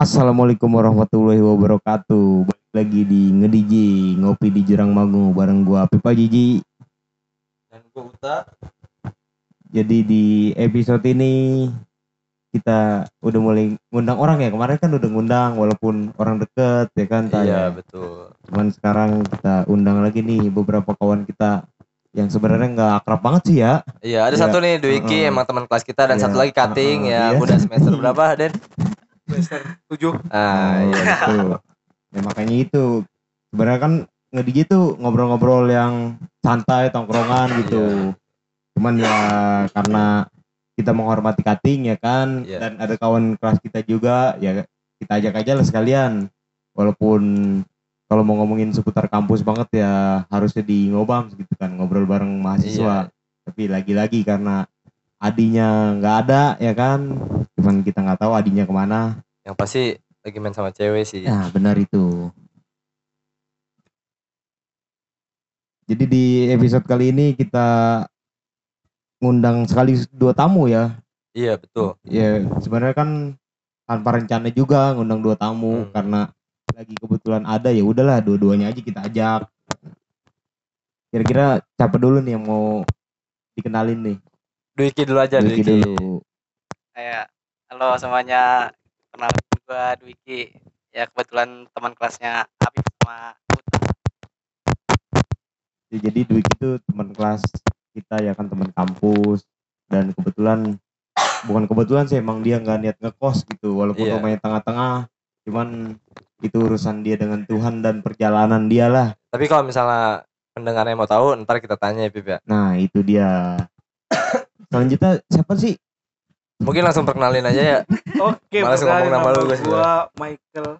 Assalamualaikum warahmatullahi wabarakatuh. Balik lagi di Ngediji ngopi di Jurang Magu bareng gua Pipa Jiji. Dan gue Uta. Jadi di episode ini kita udah mulai ngundang orang ya. Kemarin kan udah ngundang walaupun orang deket ya kan. Ta, Iya ya. betul. Cuman sekarang kita undang lagi nih beberapa kawan kita yang sebenarnya nggak akrab banget sih ya. Iya ada Iya. satu nih Dwiki Heeh. emang teman kelas kita dan Iya. satu lagi Kating Heeh, ya iya. udah semester berapa Den? Semester 7 Ah iya. betul. Ya makanya itu sebenarnya kan nge-DJ tuh ngobrol-ngobrol yang santai tongkrongan gitu. Iya. Cuman ya karena kita menghormati cutting ya kan Iya. dan ada kawan kelas kita juga ya kita ajak aja lah sekalian. Walaupun kalau mau ngomongin seputar kampus banget ya harusnya di ngobam gitu kan ngobrol bareng mahasiswa. Iya. Tapi lagi-lagi karena adinya nggak ada ya kan cuman kita nggak tahu adinya ke mana Yang pasti lagi main sama cewek sih. Ya benar itu. Jadi di episode kali ini kita ngundang sekali dua tamu ya. Iya betul. Ya sebenarnya kan tanpa rencana juga ngundang dua tamu Hmm. karena lagi kebetulan ada ya udahlah dua-duanya aja kita ajak. Kira-kira siapa dulu nih yang mau dikenalin nih? Dwiki dulu aja Dwiki Dwiki. dulu. kayak halo semuanya. Kenal gua Dwiki. Ya kebetulan teman kelasnya Habib sama Uta Ya, jadi Dwiki itu teman kelas kita ya kan teman kampus. Dan kebetulan bukan kebetulan sih emang dia nggak niat ngekos gitu. Walaupun Iya. rumahnya tengah-tengah cuman itu urusan dia dengan Tuhan dan perjalanan dia lah. Tapi kalau misalnya pendengarnya mau tahu ntar kita tanya ya Pip ya. nah itu dia. Selanjutnya siapa sih Mungkin langsung perkenalin aja ya. Oke, Malas ngomong nama lu, guys, Gua Michael.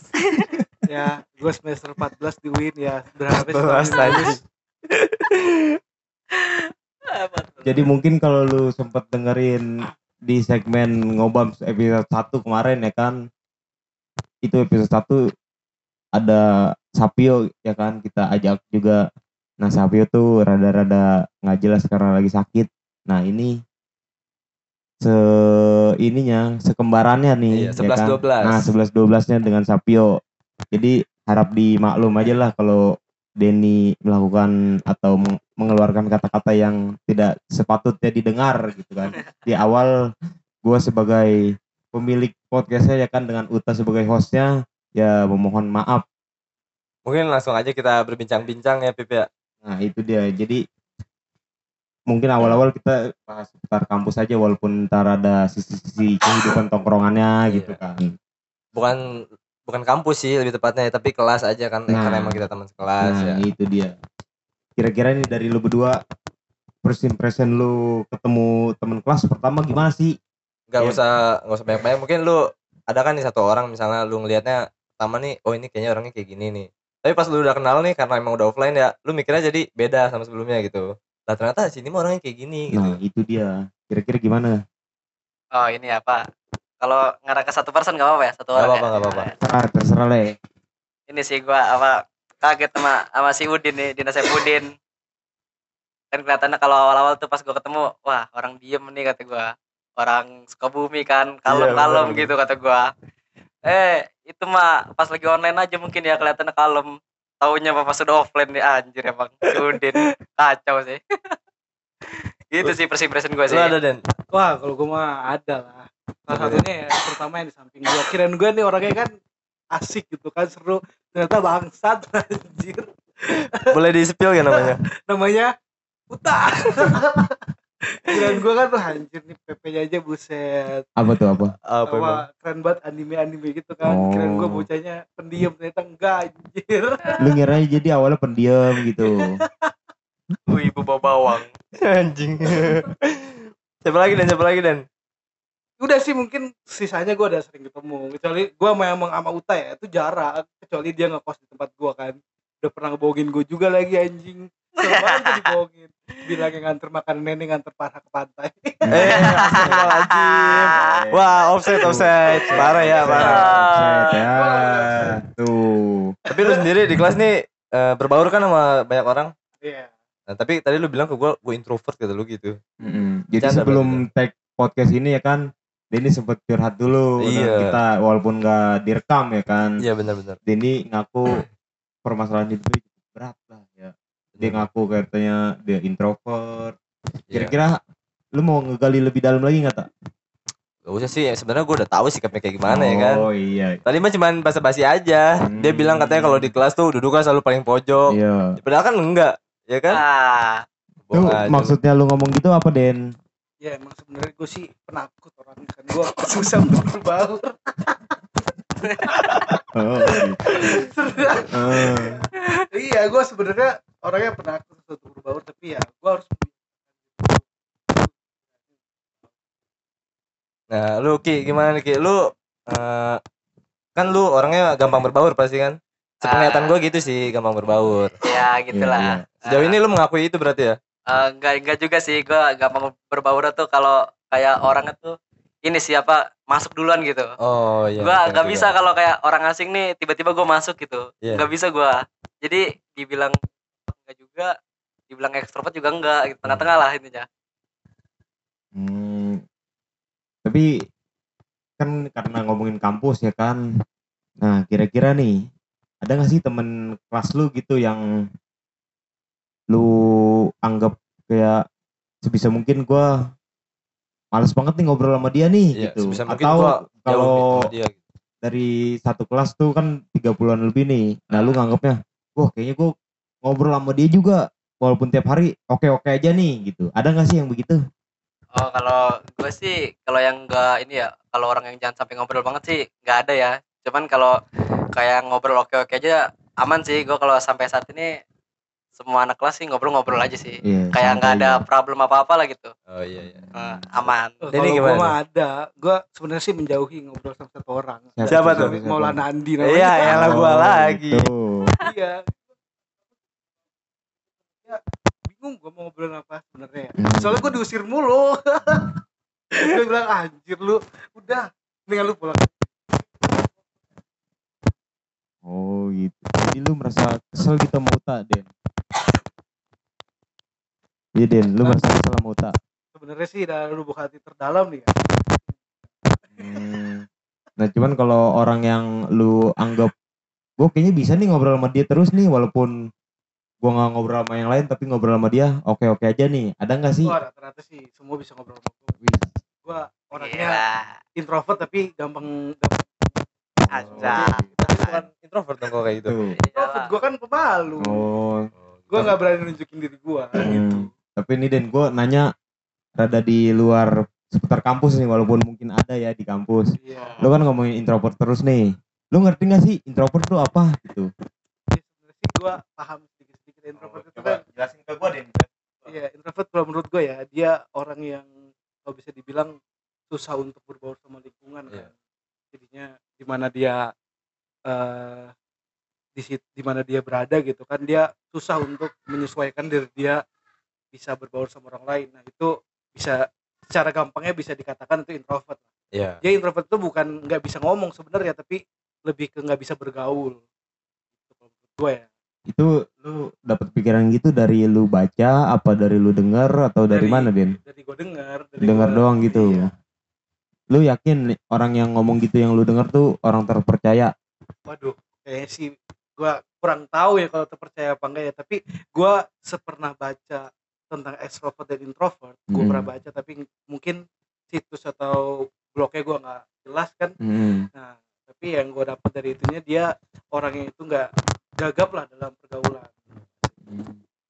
ya, gue semester 14 di UIN ya. 14 lagi. jadi mungkin kalau lu sempet dengerin di segmen ngobam episode 1 kemarin ya kan itu episode 1 ada Sapio ya kan kita ajak juga nah Sapio tuh rada-rada nggak jelas karena lagi sakit nah ini se ininya sekembarannya nih Iya, ya kan? 11-12. nah 11 12 nya dengan Sapio jadi harap dimaklum aja lah kalau Denny melakukan atau meng- mengeluarkan kata-kata yang tidak sepatutnya didengar gitu kan di awal gue sebagai pemilik podcastnya ya kan dengan Uta sebagai hostnya ya memohon maaf Mungkin langsung aja kita berbincang-bincang ya Pip ya. nah itu dia jadi mungkin awal-awal kita bahas seputar kampus aja walaupun ntar ada sisi-sisi kehidupan tongkrongannya Iya. gitu kan Bukan bukan kampus sih lebih tepatnya tapi kelas aja kan Nah. karena emang kita teman sekelas nah ya. itu dia kira-kira ini dari lu berdua first impression lu ketemu teman kelas pertama gimana sih nggak Iya. usah nggak usah banyak banyak mungkin lu ada kan nih satu orang misalnya lu ngelihatnya pertama nih oh ini kayaknya orangnya kayak gini nih tapi pas lu udah kenal nih karena emang udah offline ya lu mikirnya jadi beda sama sebelumnya gitu lah ternyata sini mah orangnya kayak gini gitu. Nah itu dia. Kira-kira gimana? Oh ini apa kalau ngarah ke satu person gak apa-apa ya? Satu Nggak orang apa-apa, ya? nggak apa-apa. ah, terserah le. Ini sih gua apa kaget sama sama si Udin nih Dina Udin. Kan kelihatannya kalau awal-awal tuh pas gua ketemu wah orang diem nih kata gua. Orang Sukabumi kan kalem-kalem bener. gitu kata gua. Eh itu mah pas lagi online aja mungkin ya kelihatannya kalem taunya pas sudah offline nih anjir emang Udin kacau sih gitu sih first impression gua sih lu ada den Wah, kalau gue mah ada lah. Salah satunya ya, pertama yang di samping gue. Kirain gue nih orangnya kan asik gitu kan, seru. Ternyata bangsat, anjir. boleh di spill gak namanya Namanya Uta. Kirain gue kan tuh anjir nih PP-nya aja buset. apa tuh apa? Apa Wah, keren banget anime-anime gitu kan. Kirain gue Oh. bocahnya pendiam, ternyata enggak anjir. lu ngira jadi awalnya pendiam gitu. Wih, ibu bawa bawang. Anjing. Siapa lagi dan siapa lagi dan udah sih mungkin sisanya gue udah sering ketemu. Kecuali gue memang sama Uta ya itu jarang. Kecuali dia ngekos di tempat gue kan. Udah pernah ngebohongin gue juga lagi anjing dibohongin bilang yang nganter makan nenek nganter parah ke pantai. Eh. Wah offset offset. Parah ya parah. Offset, ya. Tuh. Tapi lu sendiri di kelas nih eh, berbaur kan sama banyak orang? Iya. Nah, tapi tadi lu bilang ke gue gue introvert kata lu gitu. Mm-mm. jadi Bercanda sebelum tag podcast ini ya kan Denny sempet curhat dulu. Iya. kita walaupun nggak direkam ya kan. Iya benar-benar. Denny ngaku permasalahan hidupnya cukup berat lah. ya. Dia ngaku katanya dia introvert. Iya. Kira-kira lu mau ngegali lebih dalam lagi nggak tak? Gak usah sih, sebenarnya gue udah tahu sikapnya kayak gimana ya kan. Oh iya. Tadi mah cuman basa-basi aja. Dia Hmm. bilang katanya kalau di kelas tuh duduknya selalu paling pojok. Iya. Padahal kan enggak, ya kan? ah aja. maksudnya lu ngomong gitu apa Den? ya emang sebenarnya gue sih penakut orangnya kan gue susah untuk berbaur Oh, gitu. Eh, iya gue sebenarnya orangnya penakut untuk berbaur tapi ya gue harus Nah, lu Ki gimana nih Ki? Lu eh, kan lu orangnya gampang berbaur pasti kan? Sepenglihatan Ah. gue gitu sih, gampang berbaur. ya iya, gitulah iya. Sejauh ini lu mengakui itu berarti ya? Eh, enggak enggak juga sih gua gampang berbaur tuh kalau kayak orang itu ini siapa masuk duluan gitu Oh iya. gua betul nggak bisa kalau kayak orang asing nih tiba-tiba gua masuk gitu Iya. nggak bisa gua jadi dibilang enggak juga dibilang ekstrovert juga enggak gitu tengah-tengah lah intinya Hmm, tapi kan karena ngomongin kampus ya kan. Nah, kira-kira nih ada gak sih temen kelas lu gitu yang lu anggap kayak sebisa mungkin gua males banget nih ngobrol sama dia nih Iya, gitu. sebisa mungkin Atau kalau gitu. dari satu kelas tuh kan 30-an lebih nih. Nah, lu nganggapnya, wah kayaknya gua ngobrol sama dia juga walaupun tiap hari oke-oke aja nih gitu. Ada gak sih yang begitu? oh kalau gue sih kalau yang enggak ini ya kalau orang yang jangan sampai ngobrol banget sih nggak ada ya cuman kalau kayak ngobrol oke-oke aja aman sih gue kalau sampai saat ini semua anak kelas sih ngobrol-ngobrol aja sih Iya, kayak nggak ada ya. problem apa-apa lah gitu Oh iya iya. Eh, aman Oh, gue gimana mah ada gue sebenarnya sih menjauhi ngobrol sama satu orang Siapa tuh? Maulana Andi namanya Iya, ya lah gua Oh, lagi. gitu. iya ya bingung gue mau ngobrol apa sebenarnya Hmm. soalnya gue diusir mulu gue bilang anjir lu udah mendingan lu pulang Oh gitu. Jadi lu merasa kesel gitu sama Uta, Den? Iya Den, lu merasa kesel sama Uta. sebenarnya sih dari lubuk hati terdalam nih ya Hmm. Nah cuman kalau orang yang lu anggap gue kayaknya bisa nih ngobrol sama dia terus nih walaupun gua nggak ngobrol sama yang lain tapi ngobrol sama dia oke oke aja nih. Ada nggak sih? Wah rata-rata sih semua bisa ngobrol sama gue gue orangnya Gila. introvert tapi gampang gampang Aja. Tapi bukan introvert dong kalau kayak gitu. tuh. introvert gue kan pemalu. Oh. Gue nggak berani nunjukin diri gue gitu. Hmm. tapi ini Den gue nanya rada di luar seputar kampus nih walaupun mungkin ada ya di kampus. Iya. Lu kan ngomongin introvert terus nih. Lu ngerti gak sih introvert tuh apa gitu? Jadi sebenarnya sih gue paham sedikit-sedikit introvert itu kan jelasin ke gue Den iya introvert kalau menurut gue ya dia orang yang kalau bisa dibilang susah untuk berbaur sama lingkungan Iya. kan. Jadinya di mana dia eh di sit- di mana dia berada gitu kan dia susah untuk menyesuaikan diri dia bisa berbaur sama orang lain. Nah itu bisa secara gampangnya bisa dikatakan itu introvert. Iya. dia introvert itu bukan nggak bisa ngomong sebenarnya tapi lebih ke nggak bisa bergaul. Gitu menurut gue ya itu lu dapat pikiran gitu dari lu baca apa dari lu denger atau dari, Dari- mana Den dari gue dengar dari dengar gua- doang gitu iya. lu yakin nih, orang yang ngomong gitu yang lu denger tuh orang terpercaya waduh kayaknya sih gua kurang tahu ya kalau terpercaya apa enggak ya tapi gua sepernah baca tentang extrovert dan introvert gua Hmm. pernah baca tapi mungkin situs atau blognya gua nggak jelas kan Hmm. nah tapi yang gua dapat dari itunya dia orangnya itu nggak gagap lah dalam pergaulan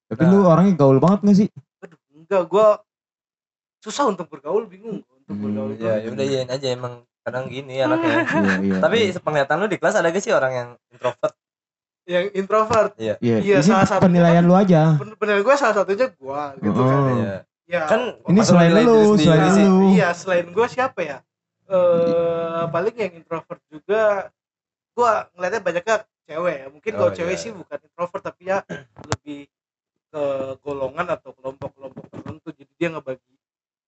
tapi lu orangnya gaul banget gak sih aduh enggak gua susah untuk bergaul bingung gua untuk Hmm, bergaul Ya, ya udah iyain aja emang kadang gini anaknya. iya, iya, Tapi iya. sepenglihatan lu di kelas ada gak sih orang yang introvert? yang introvert iya, iya, ini salah satunya penilaian lu aja bener, bener gue salah satunya gua gitu kan Oh. Iya. ya Kan ini selain lu selain sih? lu Iya, selain gue siapa ya? Eh paling yang introvert juga gue ngeliatnya banyaknya cewek ya. Mungkin kalau Oh, cewek iya. sih bukan introvert tapi ya lebih ke golongan atau kelompok-kelompok tertentu. Jadi dia ngebagi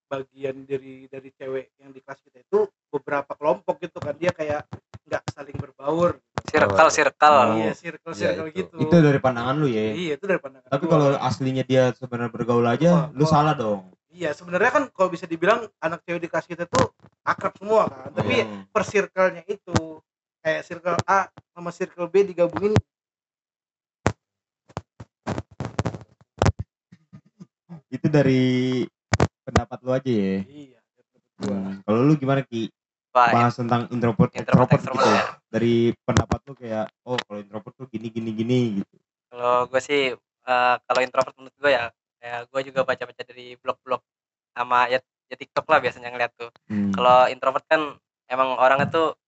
bagian dari dari cewek yang di kelas kita itu beberapa kelompok gitu kan dia kayak nggak saling berbaur circle circle Oh. iya circle circle itu. gitu itu dari pandangan lu ya iya itu dari pandangan tapi gua. kalau aslinya dia sebenarnya bergaul aja Wah, lu gua- salah dong iya sebenarnya kan kalau bisa dibilang anak cewek di kelas kita tuh akrab semua kan tapi Hmm. per circle-nya itu kayak circle A sama circle B digabungin Itu dari pendapat lu aja ya. iya gua. Hmm. Kalau lu gimana Ki? Wah, Bahas tentang introvert, introvert extrovert extrovert gitu. ya. Dari pendapat lu kayak oh kalau introvert tuh gini gini gini gitu. Kalau gue sih eh, kalau introvert menurut gue ya kayak gue juga baca-baca dari blog-blog sama ya, ya TikTok lah biasanya ngeliat tuh. Hmm. Kalau introvert kan emang orangnya tuh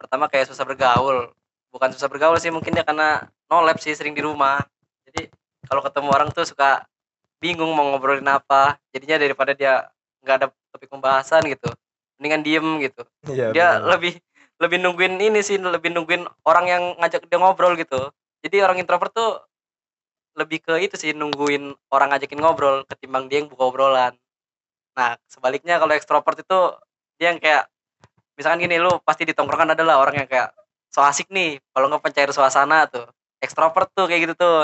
pertama kayak susah bergaul. Bukan susah bergaul sih mungkin dia karena no lab sih sering di rumah. Jadi kalau ketemu orang tuh suka bingung mau ngobrolin apa. Jadinya daripada dia nggak ada topik pembahasan gitu. Mendingan diem gitu. Iya. dia bener. lebih lebih nungguin ini sih lebih nungguin orang yang ngajak dia ngobrol gitu jadi orang introvert tuh lebih ke itu sih nungguin orang ngajakin ngobrol ketimbang dia yang buka obrolan. Nah sebaliknya kalau ekstrovert itu dia yang kayak misalkan gini lu pasti di tongkrongan adalah orang yang kayak so asik nih kalau nggak pencair suasana tuh. Ekstrovert tuh kayak gitu tuh.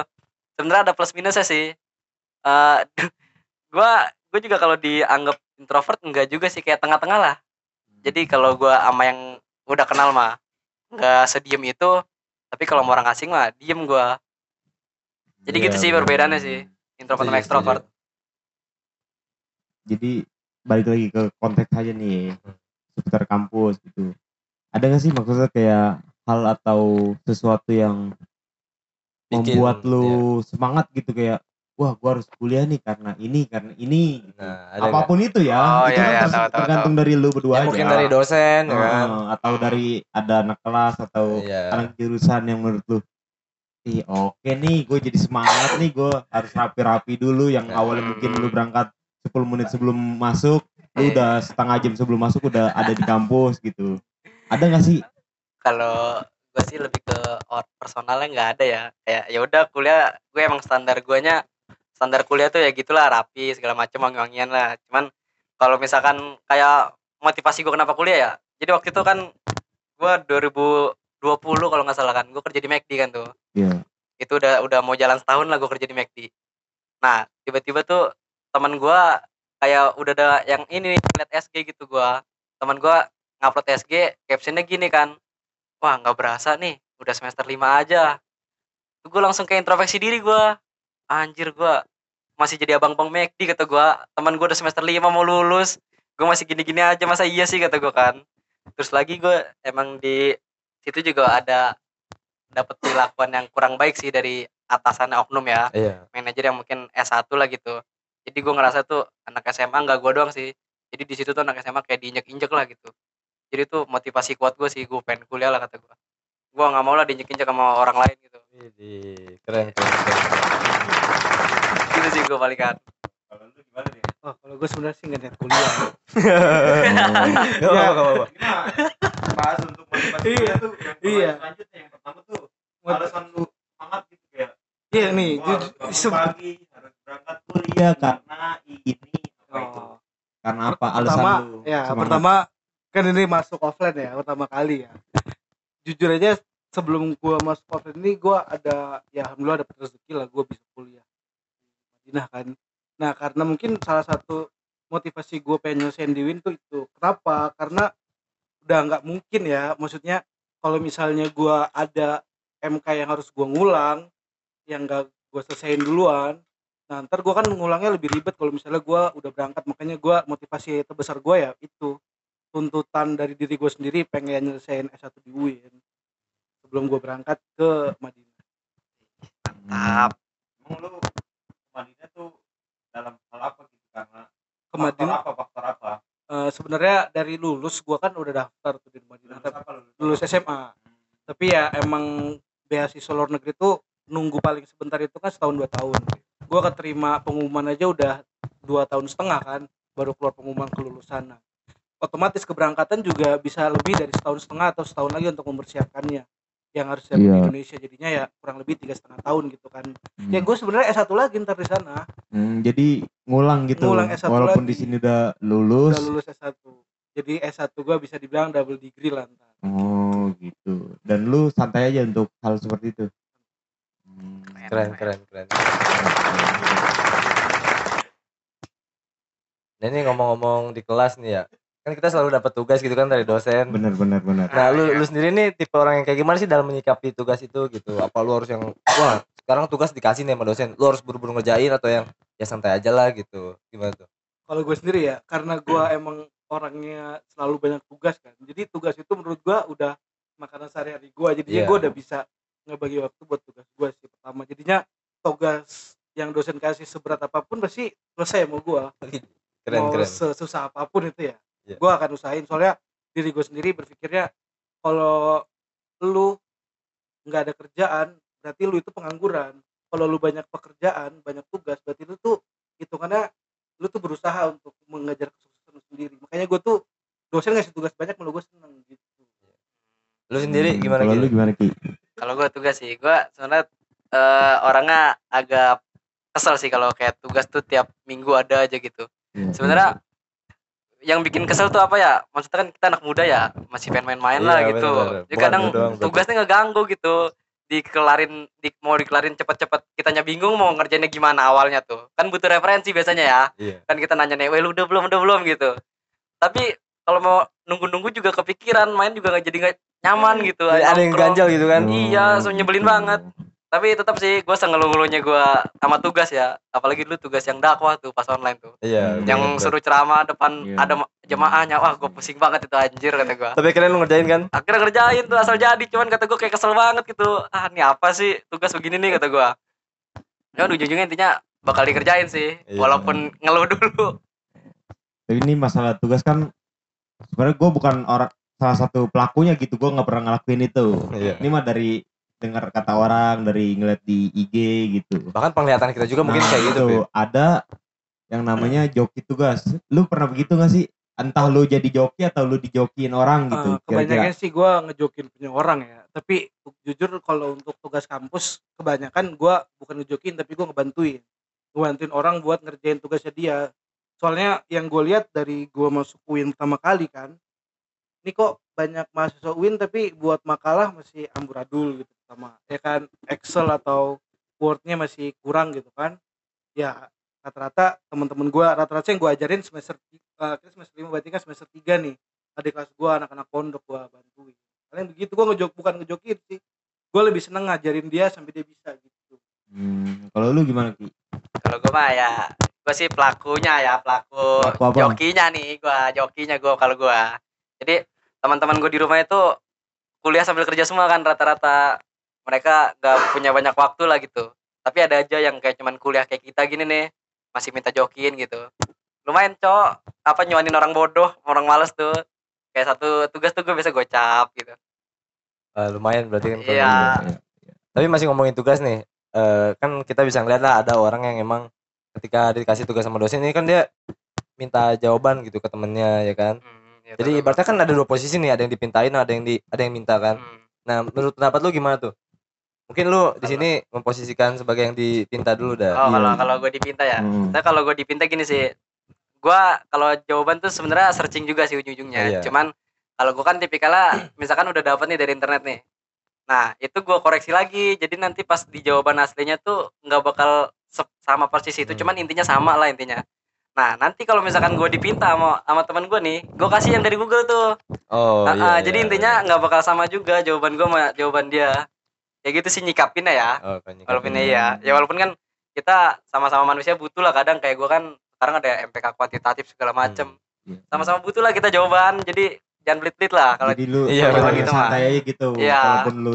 Sebenarnya ada plus minusnya sih. Eh gua gue juga kalau dianggap introvert enggak juga sih kayak tengah-tengah lah. Jadi kalau gua sama yang udah kenal mah nggak sediem itu tapi kalau orang asing mah diem gua jadi Iya, gitu sih bener. perbedaannya sih introvert sama Setuju, ekstrovert Jadi balik lagi ke konteks aja nih seputar kampus gitu. Ada gak sih maksudnya kayak hal atau sesuatu yang Bikin, membuat iya. lu semangat gitu kayak wah gua harus kuliah nih karena ini karena ini. Nah, ada apa pun itu ya Oh, itu iya, kan iya, tahu, tahu, tergantung dari lu berdua Ya, aja mungkin dari dosen ya Heeh, kan. atau dari ada anak kelas atau Iya. anak jurusan yang menurut lu Ih, oke nih gue jadi semangat nih gue harus rapi-rapi dulu yang awalnya mungkin lu berangkat 10 menit sebelum masuk lu Iya. udah setengah jam sebelum masuk udah ada di kampus gitu. Ada gak sih? Kalau gue sih lebih ke personalnya nggak ada ya. Kayak ya udah kuliah gue emang standar guanya standar kuliah tuh ya gitulah rapi segala macam wangi-wangian lah. Cuman kalau misalkan kayak motivasi gue kenapa kuliah ya jadi waktu itu kan gue 2020 kalau nggak salah kan gue kerja di McD kan tuh. Iya. itu udah udah mau jalan setahun lah gue kerja di McD nah tiba-tiba tuh teman gue kayak udah ada yang ini nih liat SG gitu gue teman gue ngupload SG captionnya gini kan. Wah nggak berasa nih udah semester 5 aja. Gue langsung kayak introspeksi diri gue anjir gue masih jadi abang-abang McD kata gue teman gue udah semester 5 mau lulus. Gue masih gini-gini aja masa iya sih kata gue kan. Terus lagi gue emang di situ juga ada dapat perlakuan yang kurang baik sih dari atasannya oknum ya. Iya. manajer yang mungkin S1 lah gitu. Jadi gue ngerasa tuh anak SMA nggak gue doang sih. Jadi di situ tuh anak SMA kayak diinjek-injek lah gitu. Jadi tuh motivasi kuat gue sih gue pengen kuliah lah kata gue gue nggak mau lah diinjek-injek sama orang lain gitu. Widih, keren keren. keren. gitu sih gue balikan. Kalau lu gimana nih oh kalau gue sebenarnya sih nggak niat kuliah Gak apa-apa, bahas Iya. tuh yang Iya. selanjutnya yang pertama tuh alasan lu semangat gitu kayak iya nih gua harus bangun pagi harus berangkat kuliah karena ini apa itu Oh. karena apa alasan pertama lu ya semangat? pertama kan ini masuk offline ya pertama kali ya jujur aja sebelum gua masuk offline ini gua ada ya alhamdulillah dapet rezeki lah gua bisa kuliah di Madinah kan nah karena mungkin salah satu motivasi gua pengen nyelesain di Win tuh itu kenapa karena udah nggak mungkin ya maksudnya kalau misalnya gua ada MK yang harus gua ngulang yang nggak gua selesaiin duluan Nah, ntar gue kan ngulangnya lebih ribet kalau misalnya gue udah berangkat. Makanya gue motivasi terbesar gue ya itu tuntutan dari diri gue sendiri pengen nyelesain S1 di UIN sebelum gue berangkat ke Madinah. Mantap. emang lu Madinah tuh dalam hal apa gitu karena Ke Madinah apa faktor apa eh, sebenarnya dari lulus gue kan udah daftar tuh di Madinah. lulus apa lulus, lulus SMA. Tapi ya emang beasiswa luar negeri tuh nunggu paling sebentar itu kan setahun dua tahun. Gue keterima pengumuman aja udah dua tahun setengah kan, baru keluar pengumuman kelulusan. Nah, otomatis keberangkatan juga bisa lebih dari setahun setengah atau setahun lagi untuk mempersiapkannya. Yang harus siap di Iya. Indonesia jadinya ya kurang lebih tiga setengah tahun gitu kan. Hmm. Ya gue sebenarnya S1 lagi ntar di sana, Hmm, jadi ngulang gitu Ngulang S1 walaupun lagi. di sini udah lulus udah lulus S1. Jadi S1 gue bisa dibilang double degree lah ntar. oh gitu dan lu santai aja untuk hal seperti itu Hmm. Keren keren keren. Nah ini ngomong-ngomong di kelas nih ya, kan kita selalu dapat tugas gitu kan dari dosen. bener bener bener Nah, Ah, lu, iya. lu sendiri nih tipe orang yang kayak gimana sih dalam menyikapi tugas itu gitu? Apa lu harus yang wah sekarang tugas dikasih nih sama dosen, lu harus buru-buru ngerjain atau yang ya santai aja lah gitu? Gimana tuh? kalau gue sendiri ya karena gue emang orangnya selalu banyak tugas kan jadi tugas itu menurut gue udah makanan sehari-hari gue jadinya Iya. gue udah bisa ngebagi waktu buat tugas gue sih pertama jadinya tugas yang dosen kasih seberat apa pun pasti selesai sama gue Keren mau keren. sesusah apa pun itu ya Iya. gue akan usahain soalnya diri gue sendiri berpikirnya kalau lu nggak ada kerjaan berarti lu itu pengangguran kalau lu banyak pekerjaan banyak tugas berarti lu tuh hitungannya lu tuh berusaha untuk mengejar kesuksesan lu sendiri makanya gue tuh dosen ngasih tugas banyak malah gue seneng gitu Lu sendiri Hmm, gimana kalau gitu? lu gimana ki Kalau gue tugas sih, gue sebenarnya eh, orangnya agak kesel sih kalau kayak tugas tuh tiap minggu ada aja gitu. Iya. Sebenarnya yang bikin kesel tuh apa ya? Maksudnya kan kita anak muda ya, masih pengen main-main lah Iya, gitu. bener-bener. Jadi Bukan kadang lu doang, tugasnya ngeganggu gitu. Dikelarin, di, mau dikelarin cepet-cepet. Kitanya bingung mau ngerjainnya gimana awalnya tuh. Kan butuh referensi biasanya ya. Iya. Kan kita nanya nih, weh lu udah belum, udah belum gitu. Tapi kalau mau nunggu-nunggu juga kepikiran, main juga nggak jadi nggak nyaman gitu. Jadi ada yang ganjal gitu kan? Iya, so nyebelin banget. Tapi tetap sih gue sengeluh-ngeluhnya gue sama tugas ya. Apalagi dulu tugas yang dakwah tuh pas online tuh. Iya. Hmm. Yang bener-bener. suruh ceramah depan Iya. ada ma- jemaahnya. Wah, gue pusing banget itu anjir kata gue. Tapi kalian lu ngerjain kan? Akhirnya kerjain tuh asal jadi. Cuman kata gue kayak kesel banget gitu. Ah, ini apa sih tugas begini nih kata gue. Ya ujung-ujungnya intinya bakal dikerjain sih. Iya. Walaupun ngeluh dulu. tapi ini masalah tugas kan sebenarnya gue bukan orang salah satu pelakunya gitu gue nggak pernah ngelakuin itu Iya. ini mah dari dengar kata orang dari ngeliat di IG gitu. Bahkan penglihatan kita juga mungkin Nah, kayak gitu. itu. Pi. ada yang namanya joki tugas. Lu pernah begitu gak sih? Entah lu jadi joki atau lu dijokiin orang gitu Eh, kebanyakan sih gue ngejokin punya orang ya. Tapi jujur kalau untuk tugas kampus kebanyakan gue bukan ngejokin tapi gue ngebantuin. Ngebantuin orang buat ngerjain tugasnya dia. Soalnya yang gue lihat dari gue masuk UIN pertama kali kan ini kok banyak mahasiswa UIN tapi buat makalah masih amburadul gitu pertama ya kan Excel atau Word-nya masih kurang gitu kan. Ya rata-rata teman-teman gue rata-rata yang gue ajarin semester uh, semester lima berarti kan semester tiga nih. Adik kelas gue anak-anak pondok gue bantuin. Kalian begitu gue ngejok bukan ngejokin sih. Gue lebih seneng ngajarin dia sampai dia bisa gitu. Hmm, kalau lu gimana ki? Kalau gue mah ya gue sih pelakunya ya pelaku Pelaku jokinya nih gue jokinya gue kalau gue jadi teman-teman gue di rumah itu kuliah sambil kerja semua kan rata-rata mereka gak punya banyak waktu lah gitu tapi ada aja yang kayak cuman kuliah kayak kita gini nih masih minta jokin gitu lumayan cok apa nyuanin orang bodoh orang males tuh kayak satu tugas tuh gue biasa gocap gitu Eh, lumayan berarti kan. Iya. gitu. Tapi masih ngomongin tugas nih. eh, kan kita bisa ngeliat lah ada orang yang emang ketika dikasih tugas sama dosen ini kan dia minta jawaban gitu ke temennya ya kan. Hmm, ya Jadi betul. ibaratnya kan ada dua posisi nih, ada yang dipintain, ada yang di ada yang minta kan. Hmm. Nah, menurut pendapat lu gimana tuh? Mungkin lu di sini memposisikan sebagai yang dipinta dulu dah. oh kalau Iya. kalau gue dipinta ya Hmm. Tapi kalau gue dipinta gini sih, gue kalau jawaban tuh sebenarnya searching juga sih ujung-ujungnya. Iya. Cuman kalau gue kan tipikalnya, misalkan udah dapet nih dari internet nih. Nah itu gue koreksi lagi, jadi nanti pas di jawaban aslinya tuh nggak bakal sama persis itu, Hmm. cuman intinya sama lah intinya. Nah nanti kalau misalkan gue dipinta sama sama teman gue nih, gue kasih yang dari Google tuh. Oh, Nah, iya, ah, iya, jadi iya. intinya nggak bakal sama juga jawaban gue sama jawaban dia. Kayak gitu sih nyikapinnya ya Oh, kan nyikapin. walaupun iya ya walaupun kan kita sama-sama manusia butuh lah kadang kayak gue kan sekarang ada MPK kuantitatif segala macem Iya. sama-sama butuh lah kita jawaban jadi jangan pelit-pelit lah kalau jadi lu Iya, kalau gitu santai aja gitu Iya. walaupun lu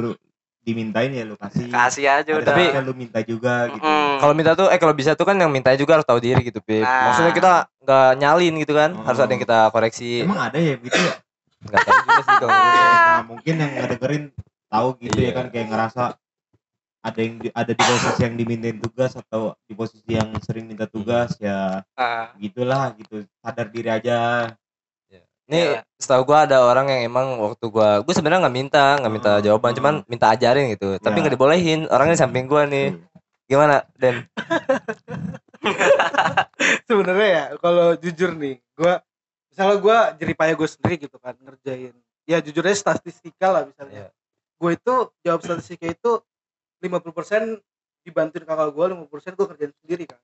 dimintain ya lu kasih kasih aja Ada udah Tapi- lu minta juga gitu Mm-mm. Kalau minta tuh eh kalau bisa tuh kan yang minta juga harus tahu diri gitu, Pip. Nah. Maksudnya kita nggak nyalin gitu kan. Oh. Harus ada yang kita koreksi. emang ada ya gitu ya Enggak tahu juga sih kalau gitu. nah mungkin yang ngedengerin tahu gitu Iya. ya kan kayak ngerasa ada yang di, ada di posisi yang dimintain tugas atau di posisi yang sering minta tugas ya Ah, gitulah gitu sadar diri aja Nih, Iya. setahu gua ada orang yang emang waktu gua gua sebenarnya nggak minta, nggak minta Hmm. jawaban, cuman minta ajarin gitu. Tapi Ya. nggak dibolehin. Orangnya di samping gua nih. Gimana, Den? sebenarnya ya kalau jujur nih gue misalnya gue jerih payah gue sendiri gitu kan ngerjain ya jujur aja statistika lah misalnya Iya. Gue itu jawab statistika itu 50% dibantuin kakak gue 50% gue kerjain sendiri kan.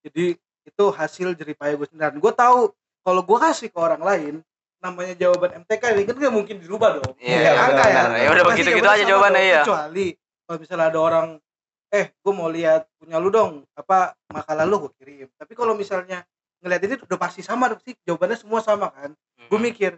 Jadi itu hasil jeripaya gue sendiri. Dan gue tahu kalau gue kasih ke orang lain namanya jawaban MTK ini kan nggak mungkin dirubah dong? Iya, Iya, angka ya. Ya udah begitu-gitu jawabannya aja jawabannya iya. kecuali kalau misalnya ada orang eh gue mau lihat punya lu dong apa makalah lu gue kirim. Tapi kalau misalnya ngeliat ini udah pasti sama sih jawabannya semua sama kan. Gue Hmm. mikir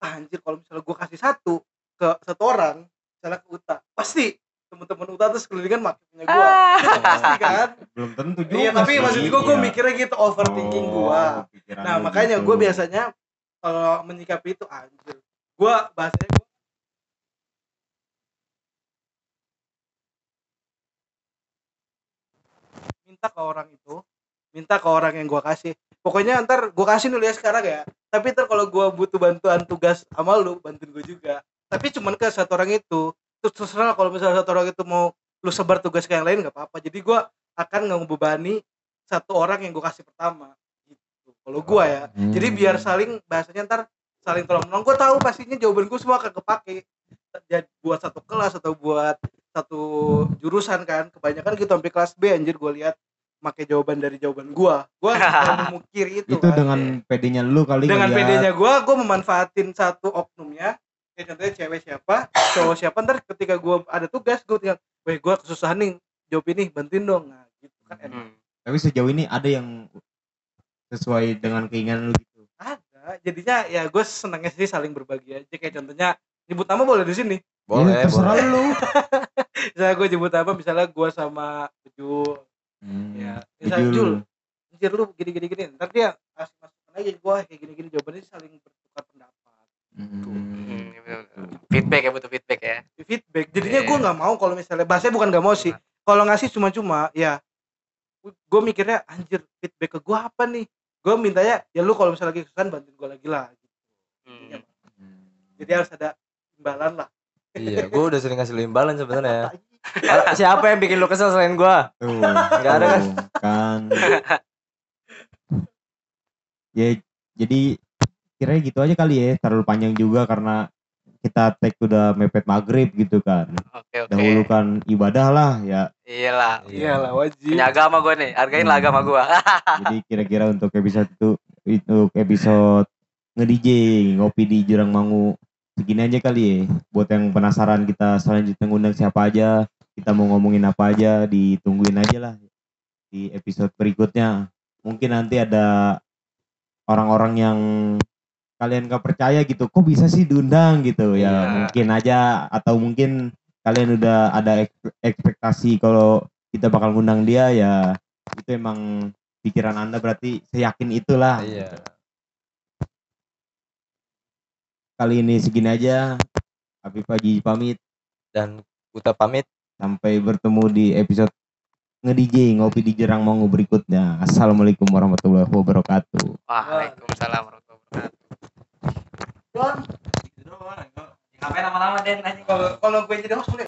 ah, anjir kalau misalnya gue kasih satu ke satu orang misalnya ke Uta pasti teman-teman Uta tuh sekelilingan makin punya gue Ah. pasti kan? Belum tentu juga iya tapi maksud gue gue Iya. mikirnya gitu overthinking gue Oh, pikiran nah makanya gitu. gue biasanya kalau menyikapi itu anjir. Gue bahasanya gua, minta ke orang itu minta ke orang yang gue kasih. Pokoknya ntar gue kasih dulu ya sekarang ya. Tapi ntar kalau gue butuh bantuan tugas sama lu bantuin gue juga tapi cuman ke satu orang itu. Terus terserah kalau misalnya satu orang itu mau lu sebar tugas ke yang lain nggak apa-apa. Jadi gue akan nggak ngebebani satu orang yang gue kasih pertama gitu. Kalau gue ya. Hmm. jadi biar saling bahasanya ntar saling tolong menolong gue tahu pastinya jawaban gue semua akan kepake. Jadi buat satu kelas atau buat satu jurusan kan. Kebanyakan gitu sampai kelas B anjir gue lihat pakai jawaban dari jawaban gue gue memukir itu, itu kan. dengan pedenya lu kali dengan pedenya gue gue memanfaatin satu oknumnya kayak contohnya cewek siapa cowok siapa ntar ketika gue ada tugas gue tinggal weh gue kesusahan nih jawab ini bantuin dong. Nah gitu kan enak Hmm. tapi sejauh ini ada yang sesuai dengan keinginan lu gitu? Ada. Jadinya ya gue senangnya sih saling berbagi aja. Kayak contohnya nyebut nama boleh di sini? Boleh Ya, terserah boleh. lu. Misalnya gue nyebut apa misalnya gue sama Jul. Hmm, ya misalnya Jul. Jul anjir lu gini gini gini. Ntar dia kasih masukan aja gue kayak gini gini. Jawabannya saling bertukar pendapat Hmm. Hmm, betul-betul. feedback ya butuh feedback ya feedback jadinya Iya. gue nggak mau kalau misalnya bahasanya bukan nggak mau sih kalau ngasih cuma-cuma ya gue mikirnya anjir feedback ke gue apa nih gue mintanya ya lu kalau misalnya lagi kesusahan bantuin gue lagi lah gitu. Hmm. jadi harus ada imbalan lah iya gue udah sering ngasih lu imbalan sebenarnya siapa yang bikin lu kesel selain gue Nggak ada kan? kan. ya jadi kira gitu aja kali ya terlalu panjang juga karena kita tag udah mepet maghrib gitu kan. Oke oke. Dahulukan ibadah lah ya. Iyalah. Iya lah wajib. Punya agama gue nih hargain lah agama gue jadi kira-kira untuk episode itu untuk episode nge-DJ ngopi di Jurang Mangu segini aja kali ya. Buat yang penasaran kita selanjutnya ngundang siapa aja kita mau ngomongin apa aja ditungguin aja lah di episode berikutnya. Mungkin nanti ada orang-orang yang kalian gak percaya gitu kok bisa sih diundang gitu? Ya Iya. mungkin aja atau mungkin kalian udah ada ek- ekspektasi kalau kita bakal ngundang dia ya itu emang pikiran anda berarti seyakin itulah iya. kali ini segini aja. Habib Haji pamit. Dan Uta pamit. Sampai bertemu di episode nge-DJ ngopi di Jerang Mangu berikutnya. Assalamualaikum warahmatullahi wabarakatuh. Waalaikumsalam ngapain lama-lama Den? Kalau kalau gue jadi host boleh